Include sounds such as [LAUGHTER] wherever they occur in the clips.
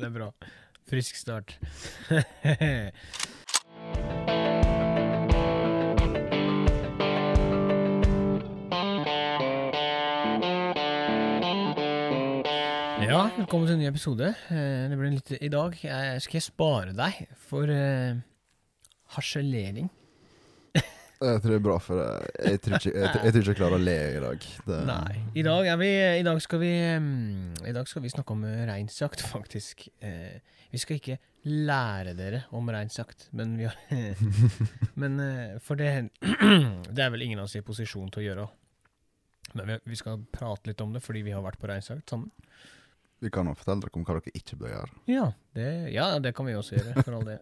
Det er bra. Frisk start. [LAUGHS] Ja, velkommen til en ny episode. Eh, Det blir litt I dag eh, skal jeg spare deg for eh, harselering. Jeg tror det er bra, for jeg, jeg, tror ikke, jeg, jeg tror ikke jeg klarer å le i dag. Det, Nei. I dag, vi, i dag vi mm, I dag skal vi snakke om reinsjakt, faktisk. Eh, vi skal ikke lære dere om reinsjakt, men vi har [LAUGHS] Men eh, for det [CLEARS THROAT] Det er vel ingen av oss i posisjon til å gjøre. Men vi, vi skal prate litt om det, fordi vi har vært på reinsjakt sammen. Vi kan jo fortelle dere om hva dere ikke bør gjøre. Ja, det, ja, det kan vi også gjøre, for all del.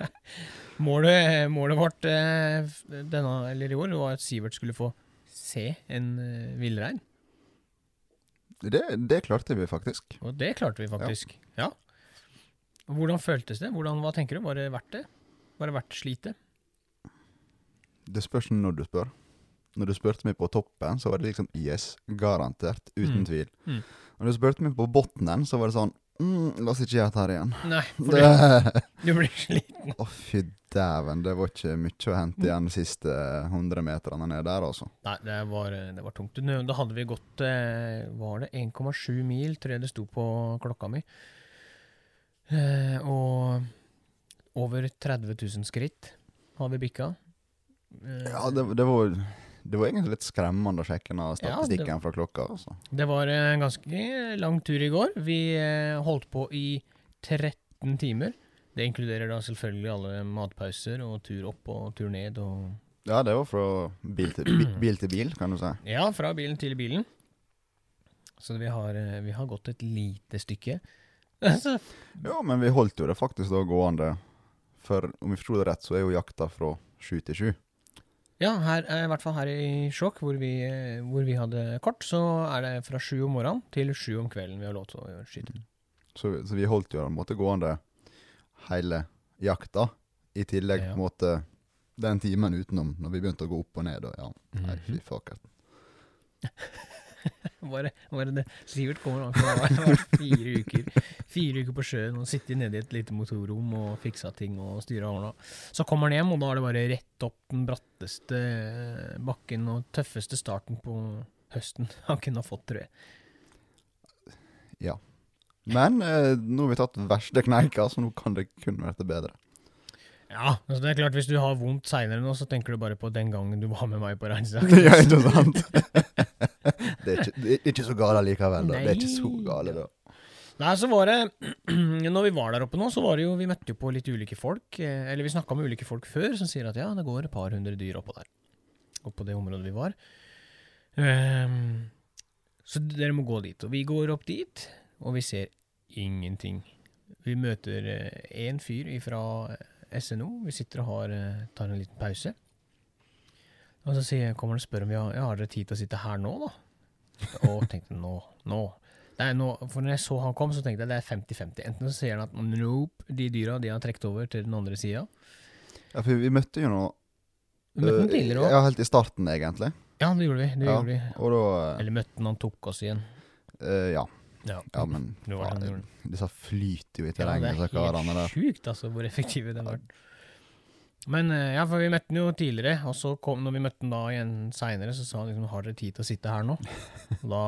[LAUGHS] målet, målet vårt eh, denne, eller i år var at Sivert skulle få se en uh, villrein. Det, det klarte vi faktisk. Og det klarte vi faktisk. Ja. ja. Hvordan føltes det? Hvordan, hva tenker du? Var det verdt det? Var det verdt slitet? Det spørs når du spør. Når du spurte meg på toppen, så var det liksom yes, garantert, uten Mm. tvil. Mm. Når du spurte meg på bunnen, så var det sånn mm, La oss ikke gjøre dette her igjen. Nei, [LAUGHS] for Det- du blir sliten. Å, fy dæven. Det var ikke mye å hente igjen de siste 100 meterne ned der, altså. Nei, det var, det var tungt. Da hadde vi gått eh, Var det 1,7 mil, tror jeg det sto på klokka mi. Eh, og over 30 000 skritt har vi bikka. Eh, Ja, det, det var det var egentlig litt skremmende å sjekke den Ja, statistikken fra klokka. altså. Det var en ganske lang tur i går. Vi eh, holdt på i 13 timer. Det inkluderer da selvfølgelig alle matpauser og tur opp og tur ned og Ja, det var fra bil til bil, [CLEARS THROAT] bil, til bil kan du si. Ja, fra bilen til bilen. Så vi har, eh, vi har gått et lite stykke. [LAUGHS] Ja, men vi holdt jo det faktisk da gående. For om vi forsto det rett, så er jo jakta fra sju til sju. Ja, her, eh, i hvert fall her i Skjåk, hvor, vi, eh, hvor vi hadde kort, så er det fra sju om morgenen til sju om kvelden vi har lov til å skyte. Så, så vi holdt jo den en måte gående hele jakta. I tillegg Ja. på en måte den timen utenom, når vi begynte å gå opp og ned. Og ja, nei, fy Mhm. [LAUGHS] [LAUGHS] Bare, bare det. Sivert kommer fra fire uker Fire uker på sjøen og sittet nede i et lite motorrom og fiksa ting og styra ordna. Så kommer han hjem, og da er det bare rett opp den bratteste eh, bakken og tøffeste starten på høsten [LAUGHS] han kunne ha fått, tror jeg. Ja. Men eh, nå har vi tatt verste kneika, så nå kan det kun bli bedre. Ja, altså det er klart hvis du har vondt seinere nå, så tenker du bare på den gangen du var med meg på [LAUGHS] reinsjakt. ja, ikke sant? Det, er ikke, det er ikke så gale likevel, da. Det er ikke så gale, da. Nei, så var det [CLEARS THROAT] Når vi var der oppe nå, så var det jo Vi møtte jo på litt ulike folk. eh, Eller vi snakka med ulike folk før som sier at ja, det går et par hundre dyr oppå der. Oppå det området vi var. Um, så dere må gå dit. Og vi går opp dit, og vi ser ingenting. Vi møter én fyr fra SNO. Vi sitter og har, eh, tar en liten pause. Og så sier, kommer han og spør om vi har, ja, har dere tid til å sitte her nå, da. Og tenkte nå, nå. Er nå, for når jeg så han kom, så tenkte jeg det er 50-50. Enten så sier han at nope, de dyra de har trukket over til den andre sida. Ja, for vi møtte jo noe Vi møtte han eh, tidligere òg. Ja, helt i starten, egentlig. Ja, det gjorde vi. det Ja. gjorde vi. Og da Eller møtte han, han tok oss igjen. Uh, Ja. Ja, Ja, men faen, disse flyter jo i Ja, det er helt sjukt altså, hvor effektive de har vært. Men eh, ja, for vi møtte han jo tidligere, og så kom, når vi møtte han da igjen seinere, så sa han liksom 'har dere tid til å sitte her nå'? [LAUGHS] Og da,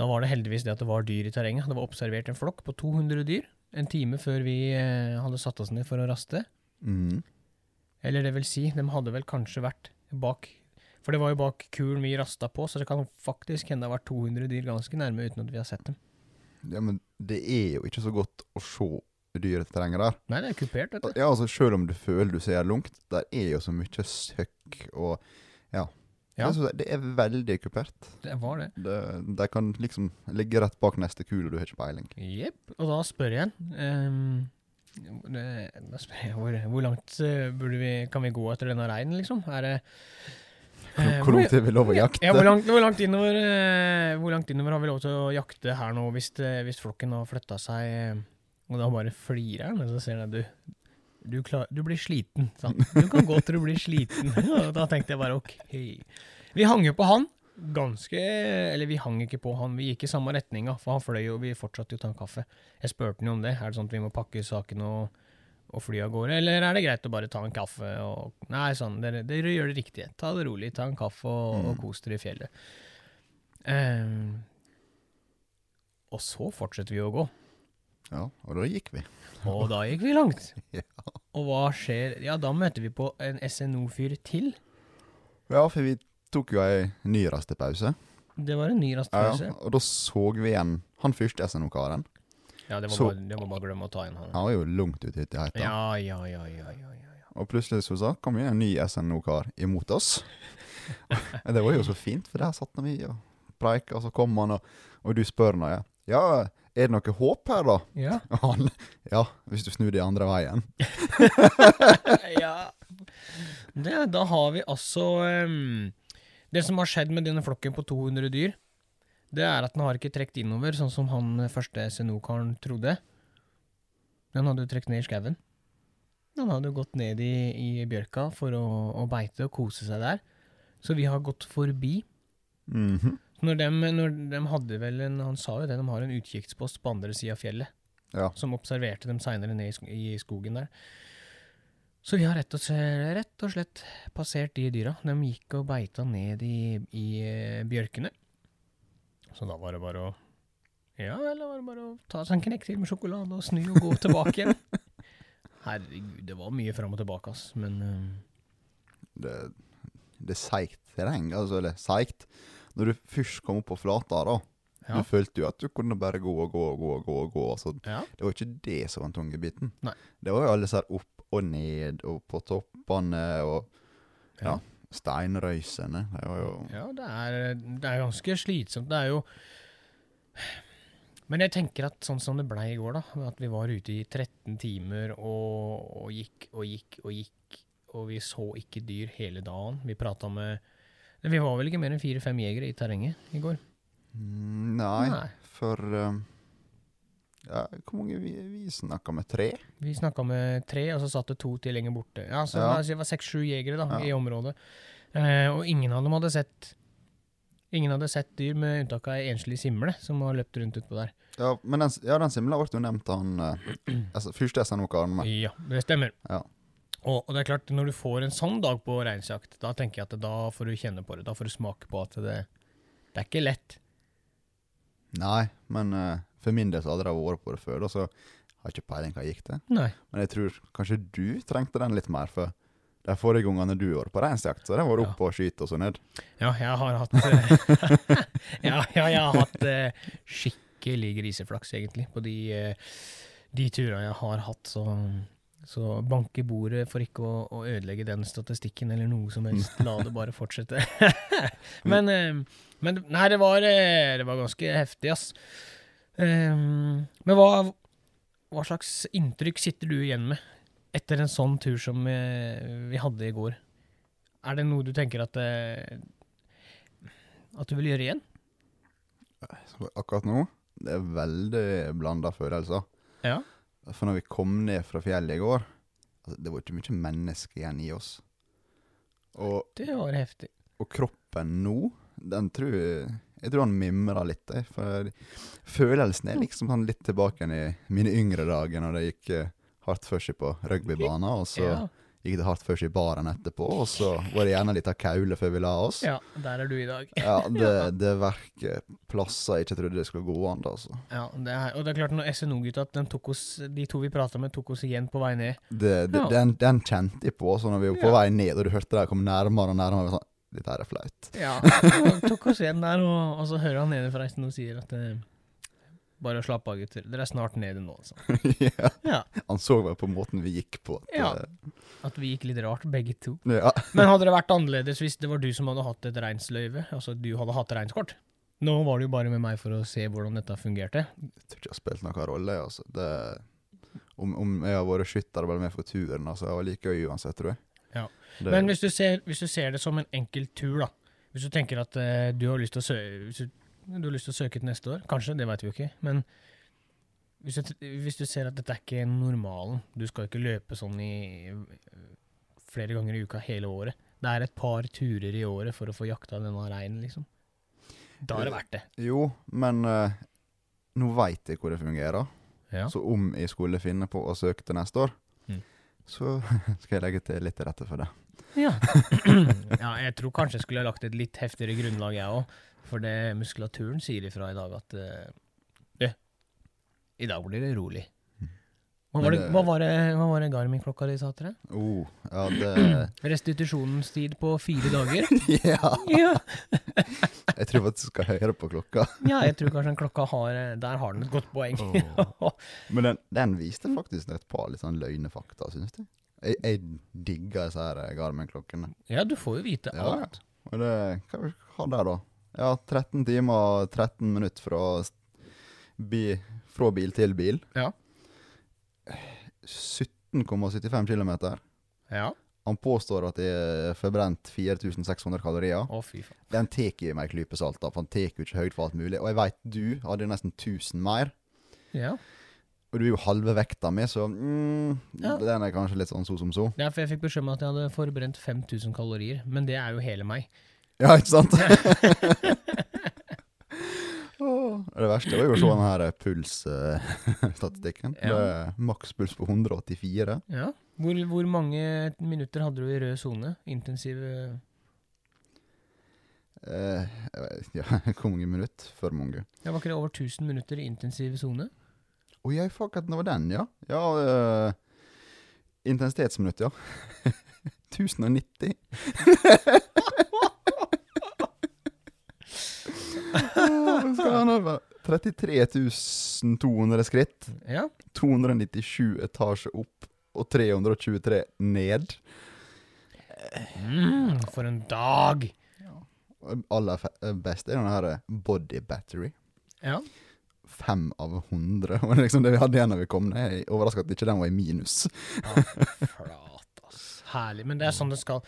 da var det heldigvis det at det var dyr i terrenget. Det var observert en flokk på 200 dyr en time før vi eh, hadde satt oss ned for å raste. Mm. Eller det vil si, de hadde vel kanskje vært bak For det var jo bak kulen vi rasta på, så det kan faktisk hende det har vært 200 dyr ganske nærme uten at vi har sett dem. Ja, men det er jo ikke så godt å se dyr i terrenget der. Nei, det er kupert, dette. Ja, altså Selv om du føler du ser lungt, der er jo så mye søkk og Ja. Ja. Det, er det er veldig kupert. Det var det. Det, de kan liksom ligge rett bak neste kule, og du har ikke peiling. Jepp. Og da spør jeg um, Da spør jeg hvor, hvor langt eh, vi, kan vi gå etter denne reinen, liksom? Er det Hvor, eh, hvor langt er vi lov å jakte? Ja, hvor langt, hvor, langt innover, eh, hvor langt innover har vi lov til å jakte her nå, hvis, hvis flokken har flytta seg? Og da bare flirer han, og så ser han at du, du, klar, du blir sliten. Sant? [LAUGHS] Du kan gå til du blir sliten. [LAUGHS] Og da tenkte jeg bare ok. Vi hang jo på han, ganske Eller vi hang ikke på han, vi gikk i samme retninga, for han fløy og vi fortsatte jo å ta en kaffe. Jeg spurte han jo om det. Er det sånn at vi må pakke sakene og, og fly av gårde, eller er det greit å bare ta en kaffe og Nei, sånn, dere, dere gjør det riktige. Ta det rolig, ta en kaffe og, og Mm. kos dere i fjellet. Um, og så fortsetter vi å gå. Ja, og da gikk vi. [LAUGHS] Og da gikk vi langt. [LAUGHS] Ja. Og hva skjer? Ja, da møter vi på en SNO-fyr til. Ja, for vi tok jo ei ny rastepause. Det var en ny rastepause. ja. Og da så vi igjen han første SNO-karen. Ja, det var, Så- bare, det var bare å glemme å ta inn han. Han var jo langt ute i heita. Ja, ja, ja, ja, ja, ja. ja. Og plutselig så sa, kom jo en ny SNO-kar imot oss. [LAUGHS] Det var jo så fint, for der satt vi og preika, og så kom han, og, og du spør nå, ja. Ja, er det noe håp her, da? Ja. [LAUGHS] Han Ja, hvis du snur det andre veien. [LAUGHS] ja. Det, da har vi altså um, Det som har skjedd med denne flokken på 200 dyr, det er at den har ikke trukket innover, sånn som han første SNO-karen trodde. Den hadde jo trukket ned i skauen. Den hadde jo gått ned i, i bjørka for å, å beite og kose seg der. Så vi har gått forbi. Mhm. Når de, når de hadde vel en Han sa jo det, de har en utkikkspost på andre sida av fjellet. Ja. som observerte dem seinere ned i, skogen der. Så vi har rett og, slett, rett og slett passert de dyra. De gikk og beita ned i, i eh, bjørkene. Så da var det bare å Ja, eller var det bare å ta seg en knekk til med sjokolade og snu og gå tilbake igjen. [LAUGHS] Herregud, det var mye fram og tilbake, ass. Men um... Det, det er seigt terreng, altså, eller seigt. Når du først kom opp på flata, da, ja. du følte jo at du kunne bare gå og gå og gå og gå. og gå, altså. ja. Det var ikke det som var den tunge biten. Nei. Det var jo alle disse her opp og ned, og på toppene, og Ja. steinrøysene. Det var jo Ja, det er, det er ganske slitsomt. Det er jo Men jeg tenker at sånn som det blei i går, da, at vi var ute i 13 timer og, og gikk og gikk og gikk, og vi så ikke dyr hele dagen. Vi prata med Vi var vel ikke mer enn fire-fem jegere i terrenget i går? Mm, Nei, for um, ja, Hvor mange vi, vi snakka med? Tre? Vi snakka med tre, og så satt det to til lenger borte. Ja, så Ja. si det var seks-sju jegere da, Ja. i området. Eh, og ingen av dem hadde sett Ingen hadde sett dyr, med unntak av ei enslig simle som har løpt rundt utpå der. Ja, men den, ja, den simla ble jo nevnt av han uh, altså, første SNO-karen med. Ja, det stemmer. Ja. Og, og det er klart, når du får en sånn dag på reinsjakt, da tenker jeg at da får du kjenne på det. Da får du smake på at det, det er ikke lett. Nei, men uh, for min del så hadde jeg vært på det før, da, så har jeg ikke peiling hva gikk til. Nei. Men jeg tror kanskje du trengte den litt mer, for de forrige gangene du var på reinsjakt, så har jeg vært Ja. oppe og skyte og så ned. Ja, jeg har hatt eh, [LAUGHS] ja, ja, jeg har hatt uh, skikkelig griseflaks, egentlig, på de, uh, de turene jeg har hatt. Så, så bank i bordet for ikke å, å ødelegge den statistikken eller noe som helst. La det bare fortsette. [LAUGHS] men, eh, men nei, det var, eh, det var ganske heftig, ass. Eh, men hva, hva slags inntrykk sitter du igjen med etter en sånn tur som vi hadde i går? Er det noe du tenker at At du vil gjøre igjen? Akkurat nå, det er veldig blanda følelser. Ja. For når vi kom ned fra fjellet i går, altså, det var ikke mye menneske igjen i oss. Og, Det var heftig. og kroppen nå, den tror jeg Jeg tror han mimrer litt. For følelsen er liksom sånn litt tilbake i mine yngre dager, når det gikk eh, hardt for seg på rugbybanen, og så Ja. Gikk det hardt først i baren etterpå, og så var det gjerne litt av kaule før vi la oss. ja, der er du i dag. Ja, [LAUGHS] det, det verker plasser jeg ikke trodde det skulle gå an, da, altså. Ja, det er, og det er klart når SNO-gutta, de, de to vi prata med, tok oss igjen på vei ned. Det, det, Ja. den, den kjente jeg på, så når vi var på Ja. vei ned, og du hørte det komme nærmere og nærmere, jeg sånn, dette her er flaut. Ja, og tok oss igjen der, og, og så hører han nede fra SNO sier at eh, bare slapp av, gutter. Dere er snart nede nå, altså. [LAUGHS] ja. Ja, Han så vel på måten vi gikk på. At, Ja. eh, At vi gikk litt rart, begge to. ja. [LAUGHS] Men hadde det vært annerledes hvis det var du som hadde hatt et reinsløyve? Altså du hadde hatt reinskort? Nå var det jo bare med meg for å se hvordan dette fungerte. Jeg tror ikke det har spilt noen rolle. Altså. Det, om, om jeg har vært skytter eller med for turen, altså, jeg var like gøy uansett, tror jeg. Ja. Det, Men hvis du, ser, hvis du ser det som en enkel tur, da. Hvis du tenker at uh, du har lyst til å søke du, har lyst til å søke til neste år, kanskje, det vet vi jo ikke. Men hvis du, hvis du ser at dette er ikke normalen, du skal ikke løpe sånn i eh, flere ganger i uka hele året. Det er et par turer i året for å få jakta denne reinen, liksom. Da er det verdt det. Jo, men uh, nå veit jeg hvor det fungerer. Ja. Så om jeg skulle finne på å søke til neste år, Mm. så [LAUGHS] skal jeg legge til litt til rette for det. Ja. [LAUGHS] ja, jeg tror kanskje jeg skulle ha lagt et litt heftigere grunnlag, jeg òg. For det muskulaturen sier ifra i dag at uh, Du, i dag blir det rolig. Hva var det, hva var det, hva var det Garmin-klokka di sa til deg? Oh, ja, det [CLEARS THROAT] Restitusjonstid på fire dager? [LAUGHS] Ja! [LAUGHS] ja. [LAUGHS] Jeg tror faktisk du skal høre på klokka. ja, jeg tror kanskje den klokka har eh, Der har den et godt poeng. Men den, den viste faktisk et par litt sånn løgnefakta, syns jeg. Jeg, jeg digger disse her Garmin-klokkene. ja, du får jo vite Ja, alt. Og det, hva har der, da? Ja, 13 timer og 13 minutter fra, bi, fra bil til bil. Ja. 17,75 km. Ja. Han påstår at jeg har forbrent 4600 kalorier. Å, fy faen. Den tar jeg med en klype salt, da, for han tar jo ikke høyt for alt mulig. Og jeg veit du hadde nesten 1000 mer. Ja. Og du er jo halve vekta mi, så mm, Ja. den er kanskje litt sånn so som så. Er for jeg fikk beskjed om at jeg hadde forbrent 5000 kalorier, men det er jo hele meg. Ja, ikke sant? [LAUGHS] Det verste var jo å se den her pulsstatistikken. [LAUGHS] Ja. Makspuls på 184. Ja. Hvor, hvor mange minutter hadde du i rød sone? Intensiv eh, Eh, vet [LAUGHS] ja, hvor mange minutter? For mange. Ja, Var ikke det over 1000 minutter i intensiv sone? Å, jeg fuck at det var den, ja. Ja, uh, intensitetsminutt, ja. 1090. Skal han ha 33 200 skritt, Ja. 297 etasjer opp og 323 ned. Mm, for en dag! Aller best er den her body battery. Ja. Fem av hundre. [LAUGHS] Og liksom det vi hadde igjen når vi kom ned. Jeg er overraska at ikke den var i minus. ja flat, ass. Herlig. Men det er sånn det skal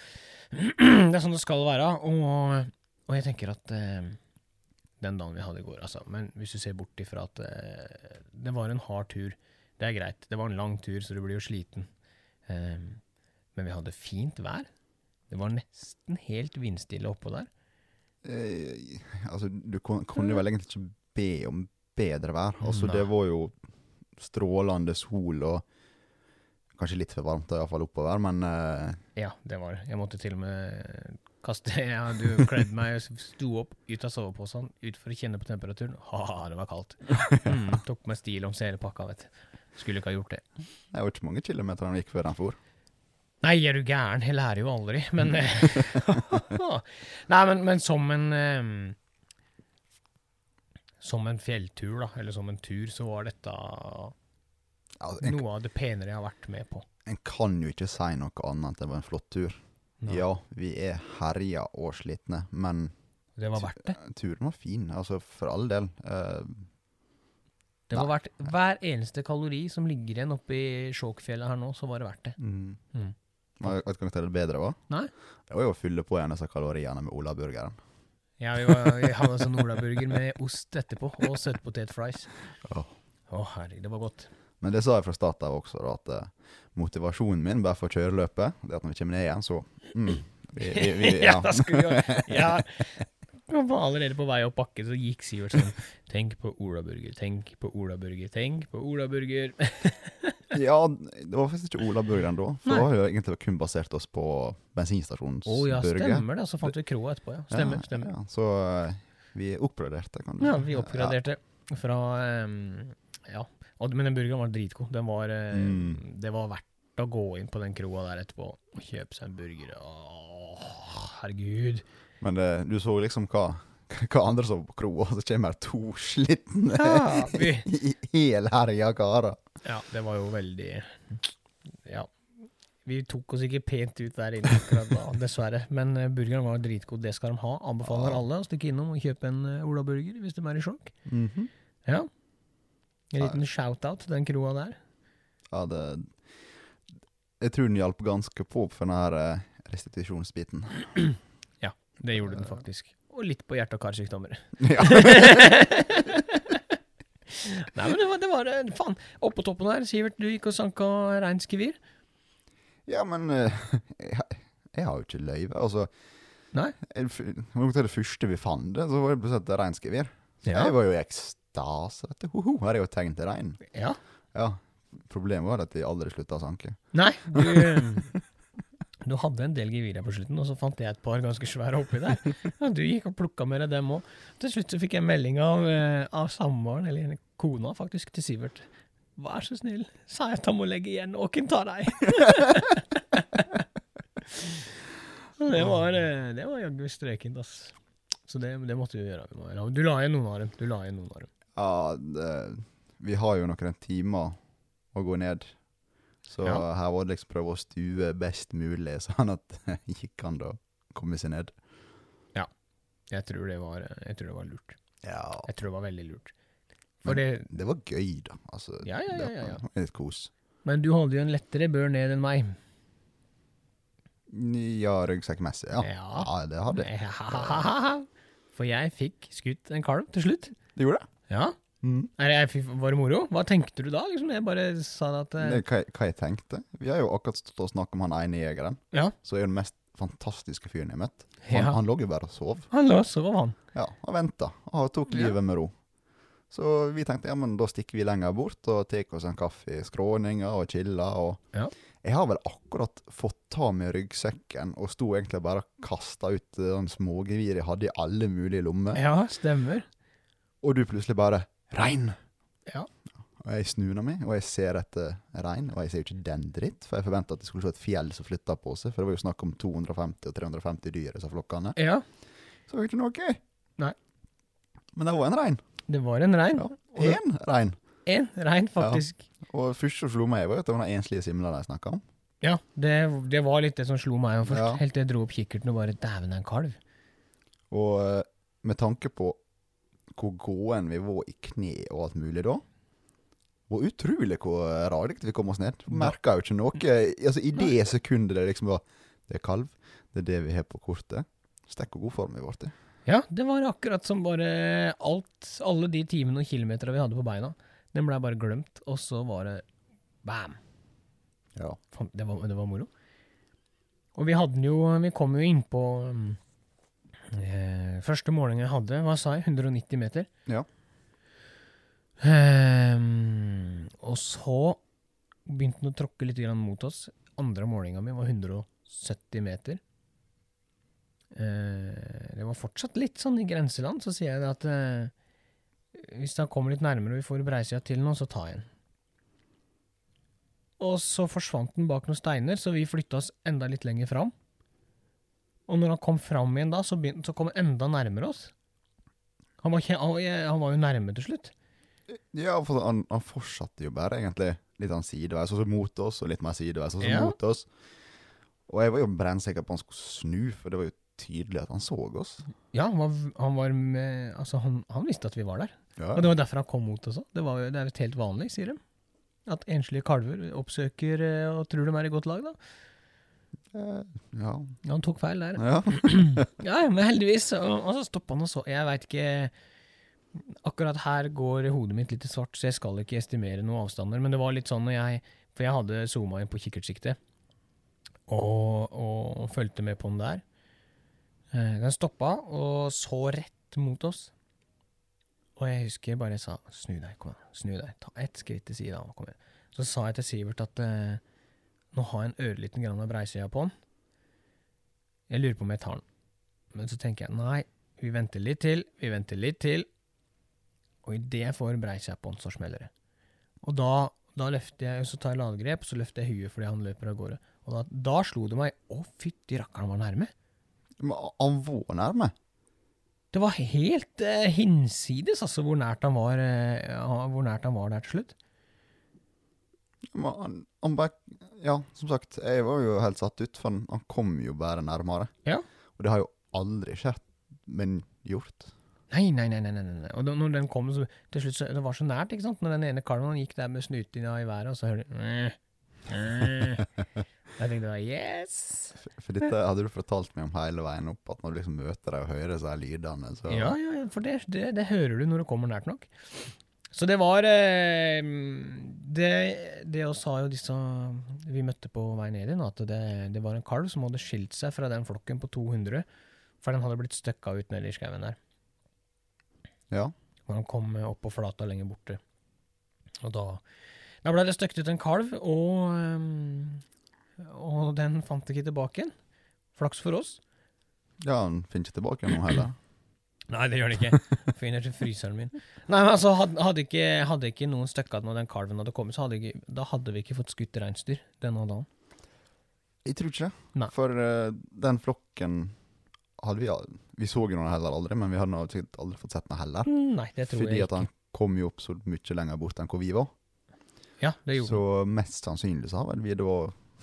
[CLEARS THROAT] Det er sånn det skal være. Og, og jeg tenker at eh, den dagen vi hadde i går, altså Men hvis du ser bort ifra at eh, det var en hard tur Det er greit. Det var en lang tur, så du blir jo sliten. Eh, men vi hadde fint vær. Det var nesten helt vindstille oppå der. Eh, altså, du kunne vel egentlig ikke be om bedre vær. Altså, Nei. det var jo strålende sol og kanskje litt for varmt iallfall oppover, men uh, Ja, det var det. Jeg måtte til og med kaste [LAUGHS] ja, Du kledde meg sto opp ut av soveposen ut for å kjenne på temperaturen. Ha, det var kaldt. Mm, tok med stillongs hele pakka, vet du. Skulle ikke ha gjort det. det var ikke mange kilometer han gikk før han for. Nei, er du gæren? Jeg lærer jo aldri. Men [LAUGHS] [LAUGHS] Nei, men, men som en um, Som en fjelltur, da, eller som en tur, så var dette Altså, en, noe av det penere jeg har vært med på. en kan jo ikke si noe annet enn at det var en flott tur. Nei, Ja, vi er herja og slitne, men Det var verdt det. turen var fin. Altså, for all del. Eh, Det var verdt Hver eneste kalori som ligger igjen oppe i Skjåkfjellet her nå, så var det verdt det. mm. Mm. Vet du hva det bedre var? Nei. Det var jo å fylle på igjen disse kaloriene med Olaburgeren. Ja, vi, var, vi hadde sånn olaburger med ost etterpå, og søtpotetfries. [LAUGHS] Å, Åh. herregud, det var godt. Men det sa jeg fra start av også, da, at eh, motivasjonen min bare for kjøreløpet, det at når vi kommer ned igjen, så mm, vi, vi, vi, [LAUGHS] ja, ja. skulle jo Ja. [LAUGHS] Og var allerede på vei opp bakken, så gikk Sivert sånn Tenk på olaburger, tenk på olaburger, tenk på olaburger. [LAUGHS] ja, det var faktisk ikke Olaburgeren da. For Nei. har vi jo egentlig kun basert oss på bensinstasjonsburger. Å ja, stemmer det. Så fant vi kroa etterpå, ja. Stemmer. Ja, stemmer. Ja, så eh, vi er oppgraderte, kan du Ja, vi oppgraderte fra um, Ja. Men den burgeren var dritgod. Den var eh, Mm. Det var verdt å gå inn på den kroa der etterpå og kjøpe seg en burger. Åh, herregud. Men det, du så liksom hva, [LAUGHS] hva andre så på kroa, så kommer det to slitne, Ja, [LAUGHS] helherja karer. ja, det var jo veldig Ja. Vi tok oss ikke pent ut der inne akkurat da, [LAUGHS] dessverre. Men eh, burgeren var dritgod. Det skal de ha. Anbefaler Ja. alle å stikke innom og kjøpe en Ola-burger hvis de er i sjokk. Mhm. Ja. En liten shout-out til den kroa der. Ja, det Jeg tror den hjalp ganske på for den her restitusjonsbiten. [CLEARS THROAT] ja, Det gjorde den faktisk. Og litt på hjerte- og karsykdommer. [LAUGHS] ja. [LAUGHS] Nei, men det var, det var eh, Faen, oppå toppen her. Sivert, du gikk og sanka reinsgevir. ja, men eh, [LAUGHS] jeg, jeg har jo ikke løyve. Altså, Nei? Jeg det første vi fant, det, så var det plutselig et reinsgevir. Ja. jeg var jo i ekstase. vet du. Ho, ho, her er jo tegn til rein. Ja. Ja. Problemet var at de aldri slutta å sanke. Nei, du, [LAUGHS] du hadde en del gevirer på slutten, og så fant jeg et par ganske svære oppi der. Ja, du gikk og plukka med deg dem òg. Til slutt så fikk jeg melding av, eh, av samboeren, eller kona faktisk, til Sivert. Vær så snill, sa jeg at han må legge igjen, åken tar deg. [LAUGHS] Det var, eh, det var jaggu strekent, ass. Så det, det måtte vi. Gjøre. Du la igjen noen av dem. Du la igjen noen av dem. Ja, det, vi har jo noen timer å gå ned. Så Ja. her var det liksom prøve å stue best mulig, [LAUGHS] sånn at det gikk an å komme seg ned. Jeg tror det var, jeg tror det var lurt. Ja. Jeg tror det var veldig lurt. For det, det var gøy, da. Altså, Ja, ja, ja, ja, ja. Det var litt kos. men du hadde jo en lettere bør ned enn meg. Ja, ryggsekkmessig. Ja. Ja. ja, det hadde jeg. Ja. [LAUGHS] For jeg fikk skutt en kalv til slutt. Du gjorde det? Ja. Mm. Det, var det moro? Hva tenkte du da? Liksom, jeg bare sa at eh, hva, jeg- hva jeg tenkte? Vi har jo akkurat stått og snakket om han ene jegeren. Ja. Så er jo den mest fantastiske fyren jeg har møtt. Han, Ja. han lå jo bare og sov. Han lå og sov, han. Ja, og venta. Og tok Ja. livet med ro. Så vi tenkte ja, men da stikker vi lenger bort og tar oss en kaffe i skråninga og chiller. Og Ja. Jeg har vel akkurat fått ta med ryggsekken og sto egentlig bare og kasta ut den smågeviret jeg hadde i alle mulige lommer. Ja, stemmer. Og du plutselig bare Rein! Ja. Og jeg snur meg, og jeg ser etter rein, og jeg ser jo ikke den dritt, for jeg forventa at det skulle se et fjell som flytta på seg, for det var jo snakk om 250 og 350 dyr i disse flokkene. Ja, Så var det ikke noe. Nei. Men det var en rein. det var en rein. Ja. Én rein. En rein, faktisk. Og først så som slo meg, var jo at det var den enslige simla de snakka om. Ja, det, det var litt det som slo meg først. Ja. Helt til jeg dro opp kikkerten og bare Dæven, det er en kalv. Og eh, med tanke på hvor gåen vi var i kne og alt mulig da, hvor utrolig hvor radigt vi kom oss ned. Merka jo ikke noe. Altså I det sekundet det liksom var Det er kalv, det er det vi har på kortet. Stekk og god form vi ble i. Ja, det var akkurat som bare alt, alle de timene og kilometerne vi hadde på beina. Den blei bare glemt, og så var det bam. Ja. Det var, det var moro. Og vi hadde jo Vi kom jo innpå um, eh, Første måling jeg hadde, hva sa jeg? 190 meter. Ja. Eh, og så begynte den å tråkke litt grann mot oss. Andre målinga mi var 170 meter. Eh, det var fortsatt litt sånn i grenseland. Så sier jeg at eh, hvis han kommer litt nærmere og vi får breisida til nå, så tar jeg den. Og så forsvant den bak noen steiner, så vi flytta oss enda litt lenger fram. Og når han kom fram igjen da, så, begynte, så kom han enda nærmere oss. Han var, ikke, han, var- jo nærme til slutt. Ja, for han, han fortsatte jo bare egentlig litt sånn sideveis, og så mot oss, og litt mer sideveis, og så Ja. mot oss. Og jeg var jo brennsikker på at han skulle snu, for det var jo tydelig at han så oss. Ja, han var, han var med Altså, han, han visste at vi var der. Ja, Og det var derfor han kom mot oss òg. Det, var det er jo helt vanlig, sier de. At enslige kalver oppsøker eh, og tror de er i godt lag, da. Eh, ja. Ja, Han tok feil der. ja. [CLEARS THROAT] Ja, men heldigvis. Og, og så stoppa han og så. Jeg veit ikke Akkurat her går hodet mitt litt i svart, så jeg skal ikke estimere noen avstander. Men det var litt sånn når jeg For jeg hadde zooma inn på kikkertsiktet og, og, og fulgte med på den der. Eh, Den stoppa og så rett mot oss. Og jeg husker jeg bare sa 'snu deg, kom igjen, snu deg, ta ett skritt til sida', Så sa jeg til Sivert at eh, nå har jeg en ørliten grann av breisida på den. Jeg lurer på om jeg tar den. Men så tenker jeg nei, vi venter litt til, vi venter litt til. Og idet jeg får breisida på den, så smeller det. Og da, da løfter jeg, så tar jeg ladegrep, så løfter jeg huet fordi han løper av gårde. Og da, da slo det meg å fytti rakkeren, var nærme. Men han var nærme. Det var helt eh, hinsides, altså, hvor nært, var, eh, hvor nært han var der til slutt. Han, han bare Ja, som sagt, jeg var jo helt satt ut, for han, han kom jo bare nærmere. Ja. Og det har jo aldri skjedd, men gjort. Nei, nei, nei. nei, nei. Og da, når den kom, så til slutt så, Det var så nært, ikke sant? Når den ene kalven gikk der med snuten i været, og så hører du. Jeg tenkte bare yes! For, for dette hadde du fortalt meg om hele veien opp, at når du liksom møter deg og hører disse lydene, så Ja, ja, ja, for det, det, det hører du når du kommer nært nok. Så det var eh, Det, det sa jo disse vi møtte på vei ned igjen, at det, det var en kalv som hadde skilt seg fra den flokken på 200 For den hadde blitt støkka ut nede i skauen der. Ja. Hvor han kom eh, opp på flata lenger borte. Og da, da ble det støkt ut en kalv, og, ehm, og den fant ikke tilbake igjen. Flaks for oss. ja, han finner ikke tilbake nå heller. Nei, det gjør det ikke. [LAUGHS] Finner til fryseren min. Nei, men altså, hadde, hadde, ikke, hadde ikke noen støkka når den kalven hadde kommet, så hadde, ikke, da hadde vi ikke fått skutt reinsdyr denne dagen. Jeg tror ikke det. Nei. For uh, den flokken hadde vi Vi så jo noen heller aldri, men vi hadde sikkert aldri fått sett den heller. Nei, det tror Fordi jeg at han kom jo opp så mye lenger bort enn hvor vi var. Ja, det gjorde Så mest sannsynlig så har vel vi da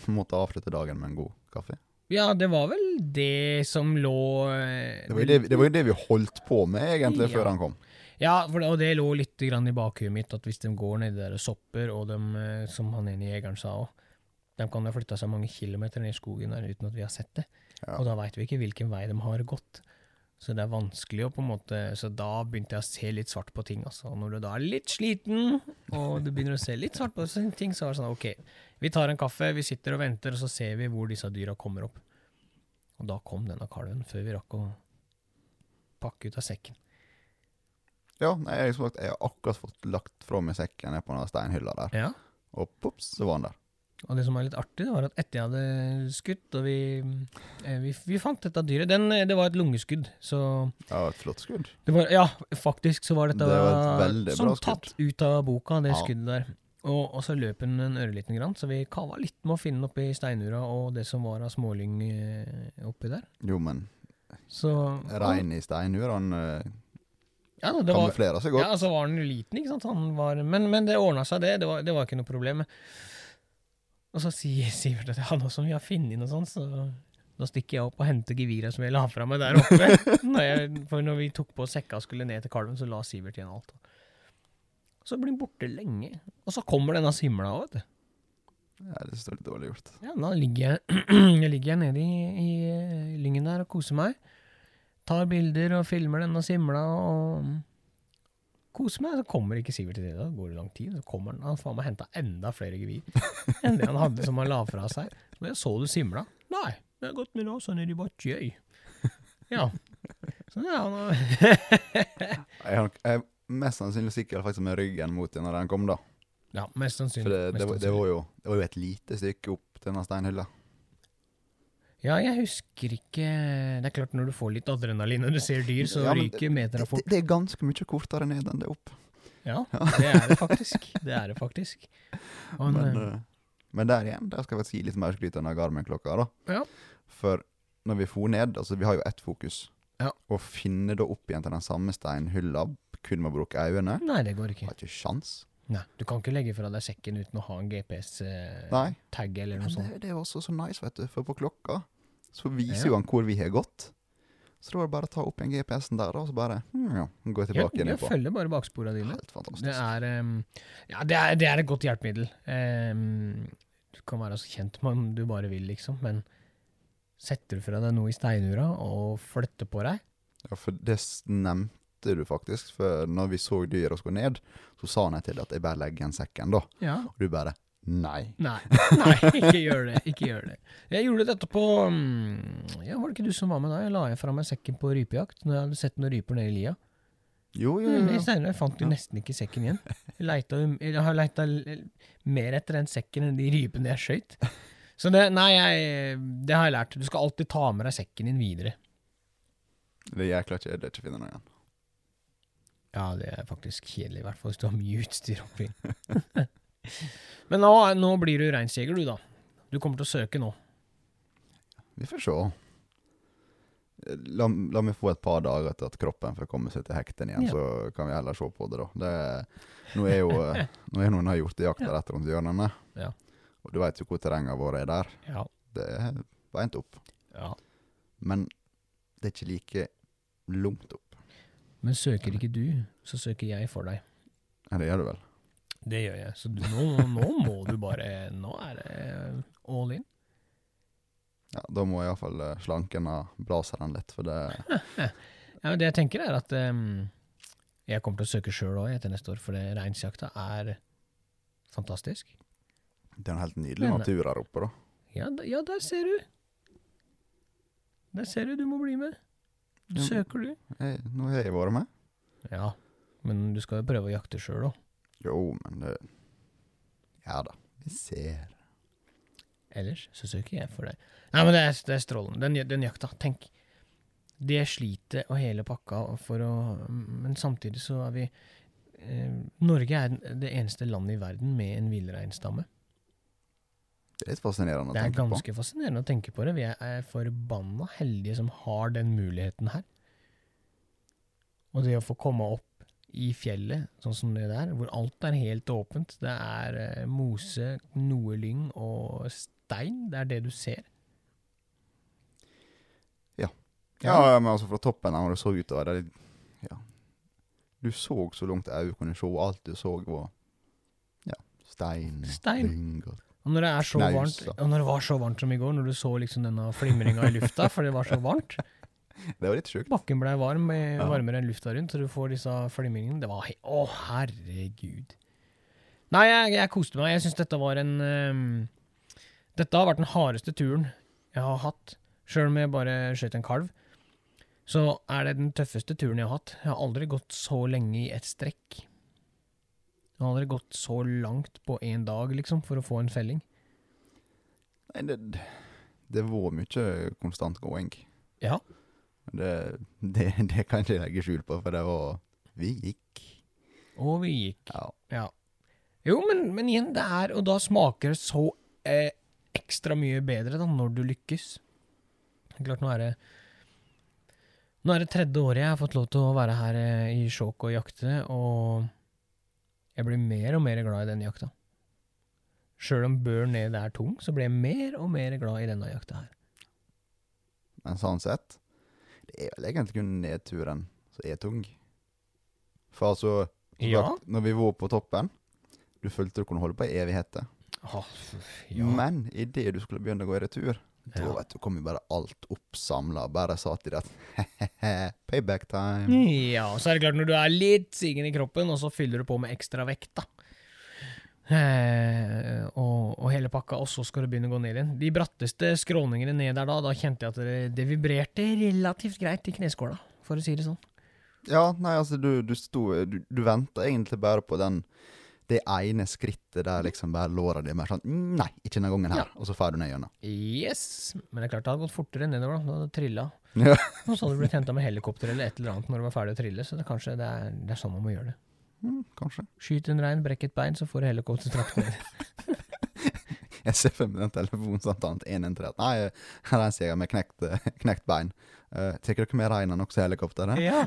måttet avslutte dagen med en god kaffe. Ja, det var vel det som lå eh, Det var jo det, det, var jo det vi holdt på med egentlig Ja. før han kom. Ja, for det, og det lå litt i bakhuet mitt, at hvis de går nedi der og sopper, og de, eh, som han ene jegeren sa òg, de kan ha flytta seg mange kilometer ned i skogen der uten at vi har sett det. Ja. Og da veit vi ikke hvilken vei de har gått. Så det er vanskelig å på en måte Så da begynte jeg å se litt svart på ting, altså. Og når du da er litt sliten, og du begynner å se litt svart på ting, så er det sånn OK, vi tar en kaffe, vi sitter og venter, og så ser vi hvor disse dyra kommer opp. Og da kom denne kalven, før vi rakk å pakke ut av sekken. Ja, nei, jeg, sagt, jeg har akkurat fått lagt fra meg sekken ned på den steinhylla der, Ja. og pops, så var han der. Og det som var litt artig, det var at etter jeg hadde skutt, og vi, eh, vi, vi fant dette dyret den, eh, Det var et lungeskudd, så Ja, et flott skudd. det var, Ja, faktisk så var dette Det var skudd. tatt ut av boka, det Ja. skuddet der. Og, og så løp den en ørliten grann, så vi kava litt med å finne den oppi steinura og det som var av smålyng eh, oppi der. Jo, men Så rein i steinuraen uh, Ja, det kamuflerer seg godt. Ja, så var han liten, ikke sant. Han var, men, men det ordna seg, det. Det var, det var ikke noe problem. Og så sier Sivert at ja, nå som vi har funnet noe sånt, så da stikker jeg opp og henter geviret som jeg la fra meg der oppe. [LAUGHS] når jeg, for når vi tok på sekka og skulle ned til kalven, så la Sivert igjen alt. Så blir han borte lenge. Og så kommer denne simla òg, vet du. Ja, det står litt dårlig gjort. Ja, da ligger jeg, [CLEARS THROAT] jeg ligger nede i, i lyngen der og koser meg. Tar bilder og filmer denne simla og koser meg. Så kommer ikke Sivert til det. Da går det lang tid. Så kommer han. Han faen meg henta enda flere gevir [LAUGHS] enn det han hadde som han la fra seg. Jeg så du simla? Nei, det har gått med nå. ned i Batjøy. Ja. Så ja, nå Jeg han. jeg er mest sannsynlig sikker faktisk med ryggen mot deg når den kom, da. Ja, mest sannsynlig. For det, det, det, var, det, var jo, det var jo et lite stykke opp til denne steinhylla. Ja, jeg husker ikke Det er klart, når du får litt adrenalin og du ser dyr, så Ja, ryker metera fort. det er ganske mye kortere ned enn det opp. Ja, det er det faktisk. Det er det faktisk. [LAUGHS] Han, Men, eh, eh, men der igjen, der skal jeg si litt mer skryt enn den Garmin-klokka. da. Ja. For når vi for ned, altså vi har jo ett fokus. Ja. Å finne da opp igjen til den samme steinhylla kun med å bruke øynene, nei, det går ikke. har ikke sjans. Nei, Du kan ikke legge fra deg sekken uten å ha en GPS-tag. Nei. eller noe sånt. det, det er også så nice, vet du. For på klokka så Ja. viser jo han hvor vi har gått. Så da var det bare å ta opp igjen GPS-en der, og så bare hm, ja, gå tilbake igjen jeg på. følger bare baksporene dine. Helt fantastisk. Det er, um, ja, det er, det er et godt hjelpemiddel. Um, du kan være så kjent om du bare vil, liksom, men setter du fra deg noe i steinura og flytter på deg Ja, for det nevnte du faktisk. For når vi så dyra gå ned, så sa han til at jeg bare legger igjen sekken, da. Ja. Og du bare nei. Nei, nei, ikke gjør det. Ikke gjør det. Jeg gjorde dette på mm, Ja, Var det ikke du som var med da? Jeg la jeg fra meg sekken på rypejakt når jeg hadde sett noen ryper nede i lia. Jo, jo, Mm, jo. Steinar, jeg fant jo Ja. nesten ikke sekken igjen. Jeg, leita, jeg har leita mer etter den sekken enn de rypene jeg skøyt. Så det, nei, jeg, det har jeg lært. Du skal alltid ta med deg sekken din videre. Det er jækla kjedelig å finne noe igjen. Ja, det er faktisk kjedelig, i hvert fall hvis du har mye utstyr oppi. [LAUGHS] Men nå, nå blir du reinsjeger, du, da. Du kommer til å søke nå. Vi får se. La, la meg få et par dager etter at kroppen får komme seg til hekten igjen, Ja. så kan vi heller se på det, da. Det, nå er jo [LAUGHS] nå er noen har gjort jakta rett rundt hjørnene, Ja. og du veit jo hvor terrenget vårt er der. Ja. Det er beint opp. ja. Men det er ikke like langt opp. Men søker ikke du, så søker jeg for deg. Ja, det gjør du vel. Det gjør jeg. Så du, nå, nå må du bare Nå er det all in. Ja, Da må iallfall og blase den litt, for det [LAUGHS] Ja, men det jeg tenker er at um, jeg kommer til å søke sjøl òg etter neste år, for det reinsjakta er fantastisk. Det er en helt nydelig Men- natur her oppe, da. Ja, ja, der ser du. Der ser du, du må bli med. Du søker, du. Jeg, nå har jeg vært med. Ja, men du skal jo prøve å jakte sjøl òg. Jo, men det Ja da, vi ser. Ellers så søker jeg for deg. Nei, men det er, det er strålende. Den, den jakta, tenk. Det slitet og hele pakka for å Men samtidig så er vi eh, Norge er det eneste landet i verden med en villreinstamme. Det er litt fascinerende å Det er ganske på. fascinerende å tenke på det. Vi er, er forbanna heldige som har den muligheten her. Og det å få komme opp i fjellet, sånn som det der, hvor alt er helt åpent. Det er eh, mose, noe lyng og stein. Det er det du ser. Ja, men altså fra toppen av når du så utover det, ja. Du så så langt øyet kunne se, alt du så var ja, stein, Stein. lyng og Og når det er så varmt, og når det var så varmt som i går, når du så liksom denne flimringa i lufta, for det var så varmt [LAUGHS] Det var litt sjukt. Bakken ble varm, eh, Ja. varmere enn lufta rundt, så du får disse flimringene. Det var he Å, herregud. Nei, jeg, jeg koste meg. Jeg syns dette var en um, Dette har vært den hardeste turen jeg har hatt. Sjøl om jeg bare skjøt en kalv, så er det den tøffeste turen jeg har hatt. Jeg har aldri gått så lenge i ett strekk. Jeg har aldri gått så langt på én dag, liksom, for å få en felling. Nei, det, det var mye konstant gåing. Ja. Det, det, det kan ikke jeg legge skjul på, for det var Vi gikk. Og vi gikk. Ja. Ja. Jo, men, men igjen, det er Og da smaker det så eh, ekstra mye bedre da, når du lykkes. Klart, nå er det Nå er det tredje året jeg har fått lov til å være her eh, i Skjåk og jakte, og jeg blir mer og mer glad i denne jakta. Sjøl om bør ned er tung, så blir jeg mer og mer glad i denne jakta her. Men sånn sett, det er vel egentlig kun nedturen som er tung. For altså, Ja. sagt, når vi var på toppen, du følte du kunne holde på i evigheter. Åh, ja. Men idet du skulle begynne å gå i retur, da vet du, kom jo bare alt oppsamla. Bare sa til deg at [LAUGHS] Payback time. Ja, så er det klart når du er litt sigen i kroppen, og så fyller du på med ekstra vekt, da. Eh, og, og hele pakka, og så skal du begynne å gå ned igjen. De bratteste skråningene ned der da, da kjente jeg at det, det vibrerte relativt greit i kneskåla, for å si det sånn. Ja, nei, altså, du, du sto Du, du venta egentlig bare på den det ene skrittet der liksom bare låra di er mer sånn «Mm, Nei, ikke denne gangen her. Og så får du ned gjennom. Yes! Men det er klart det hadde gått fortere nedover, da. Det hadde trilla. Ja. [LAUGHS] Og så hadde du blitt henta med helikopter eller et eller annet når du var ferdig å trille, så det, kanskje det er, det er sånn man må gjøre det. Mm, kanskje. Skyt en rein, brekk et bein, så får du helikoptertrakten din. [LAUGHS] Jeg ser for meg den telefonsamtalen til 113. Nei, reinsjeger med knekt, eh, knekt bein. Uh, Tar dere med reinen også i helikopteret? Ja.